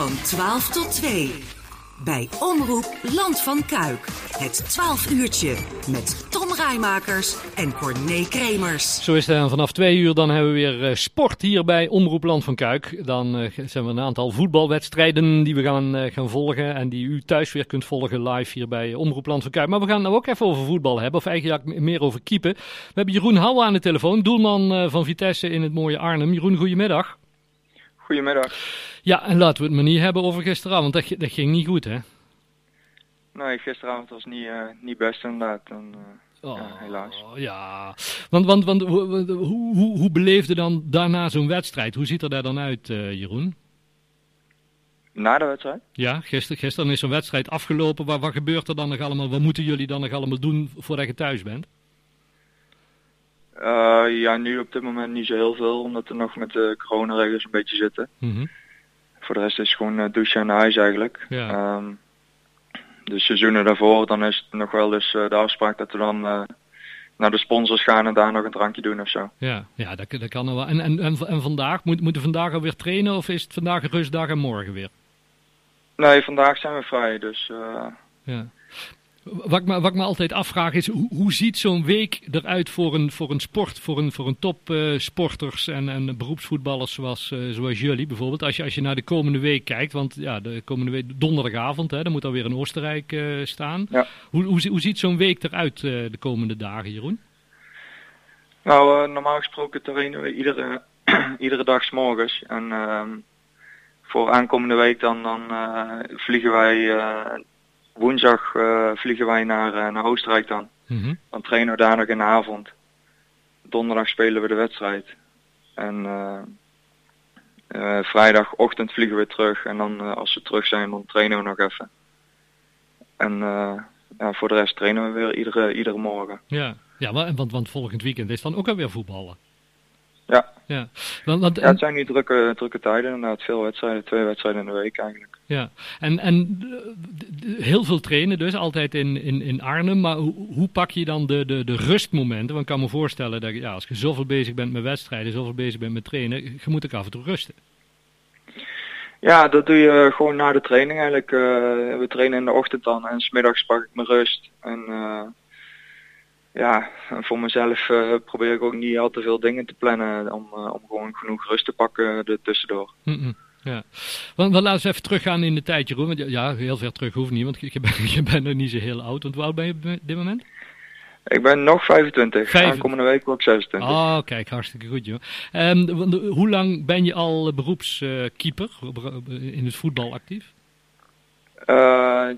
Van 12 tot 2. Bij Omroep Land van Kuik. Het 12 uurtje met Tom Rijmakers en Corné Kremers. Zo is het. En vanaf twee uur dan hebben we weer eh, sport hier bij Omroep Land van Kuik. Dan uh, zijn we een aantal voetbalwedstrijden die we gaan, uh, gaan volgen. En die u thuis weer kunt volgen live hier bij Omroep Land van Kuik. Maar we gaan nou ook even over voetbal hebben. Of eigenlijk meer over keepen. We hebben Jeroen Houwe aan de telefoon. Doelman van Vitesse in het mooie Arnhem. Jeroen, goedemiddag. Goedemiddag. Ja, en laten we het maar niet hebben over gisteravond. Dat, dat ging niet goed, hè? Nee, gisteravond was niet, uh, niet best inderdaad. En, uh, oh, ja, helaas. Ja, want, want, want hoe, hoe, hoe beleefde dan daarna zo'n wedstrijd? Hoe ziet er daar dan uit, uh, Jeroen? Na de wedstrijd? Ja, gisteren, gisteren is zo'n wedstrijd afgelopen. Wat, wat gebeurt er dan nog allemaal? Wat moeten jullie dan nog allemaal doen voordat je thuis bent? ja, nu op dit moment niet zo heel veel, omdat we nog met de coronaregels een beetje zitten. Mm -hmm. Voor de rest is het gewoon douchen naar huis eigenlijk. Ja. Um, de seizoenen daarvoor, dan is het nog wel dus de afspraak dat we dan uh, naar de sponsors gaan en daar nog een drankje doen of zo. Ja, ja dat, dat kan er wel. En, en, en, en vandaag, moet, moeten we vandaag alweer trainen of is het vandaag een rustdag en morgen weer? Nee, vandaag zijn we vrij, dus... Uh... Ja. Wat ik, me, wat ik me altijd afvraag is, hoe, hoe ziet zo'n week eruit voor een, voor een sport, voor een, voor een topsporters uh, en, en beroepsvoetballers zoals, uh, zoals jullie bijvoorbeeld? Als je, als je naar de komende week kijkt, want ja, de komende week, donderdagavond, hè, dan moet alweer in Oostenrijk uh, staan. Ja. Hoe, hoe, hoe ziet zo'n week eruit de komende dagen, Jeroen? Nou, normaal gesproken trainen we iedere, iedere dag 's morgens. En ehm, voor aankomende week dan, dan vliegen wij woensdag uh, vliegen wij naar, uh, naar Oostenrijk dan. Mm -hmm. Dan trainen we daar nog in de avond. Donderdag spelen we de wedstrijd. En uh, vrijdagochtend vliegen we terug. En dan als we terug zijn, dan trainen we nog even. En ja, voor de rest trainen we weer iedere, iedere morgen. Ja, ja want, want volgend weekend is dan ook alweer voetballen. Ja. Ja. Want, want, ja, het zijn nu drukke, drukke tijden, inderdaad. Veel wedstrijden, twee wedstrijden in de week eigenlijk. Ja, en, en heel veel trainen dus, altijd in, in, in Arnhem. Maar hoe, hoe pak je dan de, de, de rustmomenten? Want ik kan me voorstellen dat ja, als je zoveel bezig bent met wedstrijden, zoveel bezig bent met trainen, je moet ook af en toe rusten. Ja, dat doe je gewoon na de training eigenlijk. Uh, we trainen in de ochtend dan en smiddags pak ik mijn rust. En uh, ja, voor mezelf uh, probeer ik ook niet al te veel dingen te plannen om, om gewoon genoeg rust te pakken er tussendoor. Mm -mm. Ja, want, want laten we even teruggaan in de tijd, Jeroen. Want ja, heel ver terug hoeft niet, want je, bent, je bent nog niet zo heel oud. Want hoe oud ben je op dit moment? Ik ben nog 25. Vijf... Aankomende week word ik 26. Oh, kijk, hartstikke goed, joh. Um, hoe lang ben je al beroepskeeper in het voetbal actief? Uh,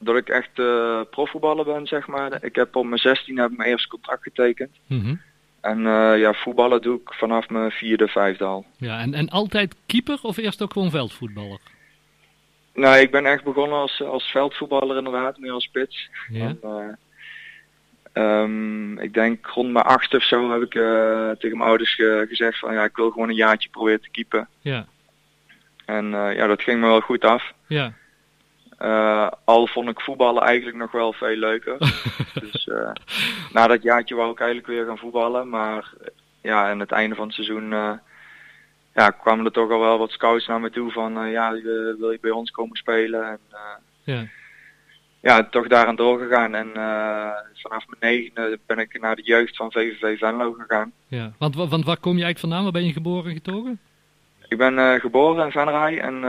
dat ik echt uh, profvoetballer ben, zeg maar. Ik heb op mijn 16 heb mijn eerste contract getekend. Mm -hmm. En uh, ja, voetballen doe ik vanaf mijn vierde, vijfde al. Ja, en, en altijd keeper of eerst ook gewoon veldvoetballer? Nou, ik ben echt begonnen als, als veldvoetballer inderdaad, meer als spits. Ja. En, uh, um, ik denk rond mijn achtste of zo heb ik tegen mijn ouders ge gezegd van ja, ik wil gewoon een jaartje proberen te keepen. Ja. En ja, dat ging me wel goed af. Ja. Uh, al vond ik voetballen eigenlijk nog wel veel leuker. dus uh, na dat jaartje wou ik eigenlijk weer gaan voetballen. Maar ja, aan het einde van het seizoen uh, ja, kwamen er toch al wel wat scouts naar me toe van ja, wil je bij ons komen spelen? En ja. ja, toch daaraan doorgegaan. En vanaf mijn negende ben ik naar de jeugd van VVV Venlo gegaan. Ja, want, want waar kom je eigenlijk vandaan? Waar ben je geboren en getogen? Ik ben geboren in Venray en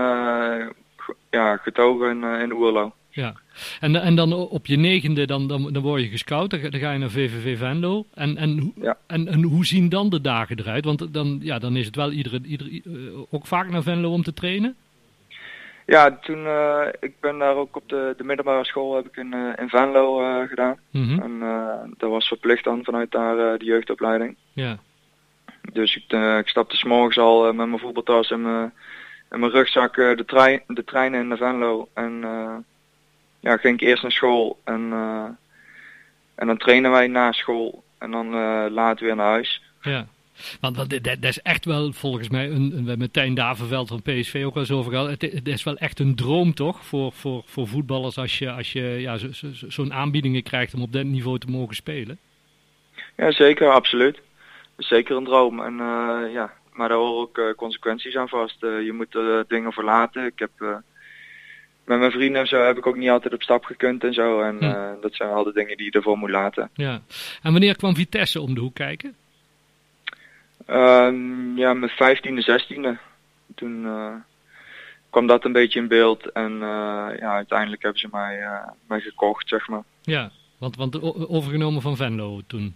ja, getogen in, uh, in Oerlo. Ja, en, en dan op je negende, dan, dan, dan word je gescout, dan, dan ga je naar VVV Venlo. En, en, ja. en, en hoe zien dan de dagen eruit? Want dan, ja, dan is het wel iedere, iedere, uh, ook vaak naar Venlo om te trainen? Ja, toen, uh, ik ben daar ook op de, de middelbare school heb ik in, uh, in Venlo uh, gedaan. Mm -hmm. En dat was verplicht dan vanuit daar de jeugdopleiding. Ja. Dus ik, ik stapte s'morgens al met mijn voetbaltas en mijn en mijn rugzak uh, de, trein, de trein in naar Venlo. En uh, ja, ging ik eerst naar school. En, uh, en dan trainen wij na school. En dan later weer naar huis. Ja. Want dat, dat, dat, is echt wel volgens mij, een, een, we hebben met Tijn Davenveld van PSV ook wel eens over gehad. Het, het, is wel echt een droom toch voor, voor, voor voetballers als je, als je ja, zo'n zo, zo aanbiedingen krijgt om op dat niveau te mogen spelen. Ja, zeker, absoluut. Zeker een droom. En ja, maar daar horen ook consequenties aan vast. je moet er dingen voor laten. Ik heb met mijn vrienden en zo heb ik ook niet altijd op stap gekund en zo. En dat zijn al de dingen die je ervoor moet laten. Ja. En wanneer kwam Vitesse om de hoek kijken? Ehm, ja, mijn vijftiende, zestiende. Toen kwam dat een beetje in beeld. En ja, uiteindelijk hebben ze mij, mij gekocht, zeg maar. Ja, want, want overgenomen van Venlo toen.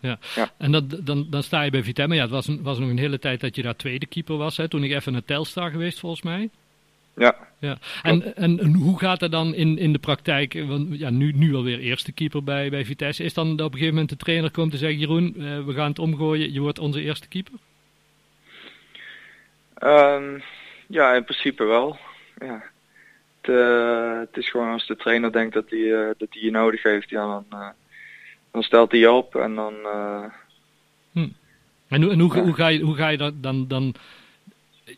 Ja. ja. En dat, dan, dan sta je bij Vitesse. Ja, het was, een, was nog een hele tijd dat je daar tweede keeper was. Hè? Toen ik even naar Telstar geweest, volgens mij. Ja. ja. En, en, en, hoe gaat dat dan in, in de praktijk? Want ja, nu, nu alweer eerste keeper bij, bij Vitesse. Is dan dat op een gegeven moment de trainer komt en zegt: Jeroen, uh, we gaan het omgooien, je wordt onze eerste keeper? Um, ja, in principe wel. Ja. Het, uh, het, is gewoon als de trainer denkt dat hij, uh, dat hij je nodig heeft, ja, dan, dan stelt hij je op en dan. Hm. En, hoe, en hoe, ja. hoe, ga je, hoe ga je dat dan. dan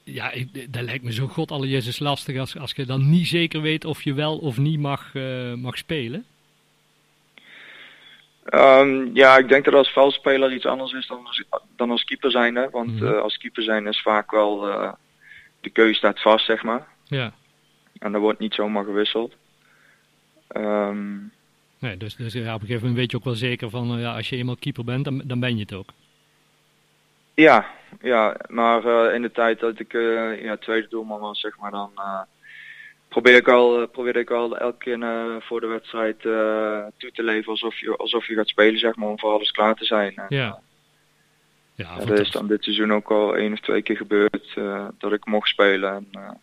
ja, dat lijkt me zo god alle Jezus lastig als, als je dan niet zeker weet of je wel of niet mag, uh, mag spelen. Um, ja, ik denk dat als veldspeler iets anders is dan als, dan als keeper zijn. Hè? Want mm. uh, als keeper zijn is vaak wel, uh, de keuze staat vast, zeg maar. Ja. En er wordt niet zomaar gewisseld. Um, nee, dus, dus ja, op een gegeven moment weet je ook wel zeker van, ja, als je eenmaal keeper bent, dan, dan ben je het ook. Ja, ja maar uh, in de tijd dat ik uh, ja, tweede doelman was, zeg maar, dan uh, probeer ik al, probeerde ik al elke keer voor de wedstrijd toe te leven alsof je, alsof je gaat spelen, zeg maar, om voor alles klaar te zijn. ja. Ja, ja dat is dan dit seizoen ook al één of twee keer gebeurd dat ik mocht spelen. En,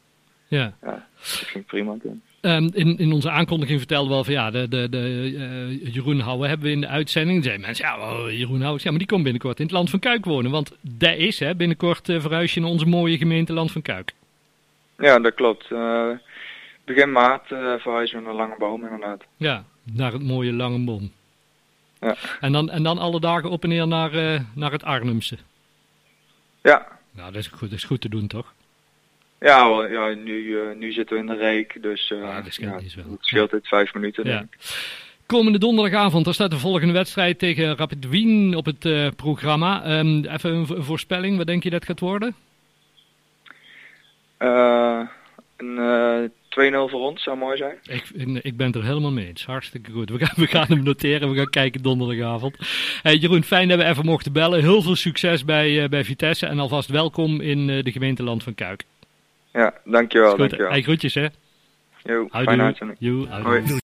ja. ja, dat ging prima. Um, in, in onze aankondiging vertelden we al van ja, de, de, de uh, Jeroen Houwe hebben we in de uitzending. Dan mensen, ja, Jeroen Houwe, ja, maar die komt binnenkort in het Land van Kuik wonen. Want dat is, hè, binnenkort uh, verhuis je naar onze mooie gemeente Land van Kuik. Ja, dat klopt. Uh, begin maart verhuizen we naar Langeboom inderdaad. Ja, naar het mooie Langeboom. Ja. En dan, en dan alle dagen op en neer naar, naar het Arnhemse. Ja. Nou, dat is goed, dat is goed te doen, toch? Ja, ja nu, uh, nu zitten we in de reek, dus uh, ja, dat, ja, wel. het scheelt het vijf minuten. Ja. Komende donderdagavond, er staat de volgende wedstrijd tegen Rapid Wien op het uh, programma. Um, even een voorspelling, wat denk je dat gaat worden? een 2-0 voor ons zou mooi zijn. Ik, ik ben het er helemaal mee eens. Hartstikke goed. We gaan, we gaan hem noteren. We gaan kijken donderdagavond. Hey, Jeroen, fijn dat we even mochten bellen. Heel veel succes bij, bij Vitesse. En alvast welkom in de gemeenteland van Kuik. Ja, dankjewel. dankjewel. Hey, groetjes hè. Jo, fijne uitzending. Jo,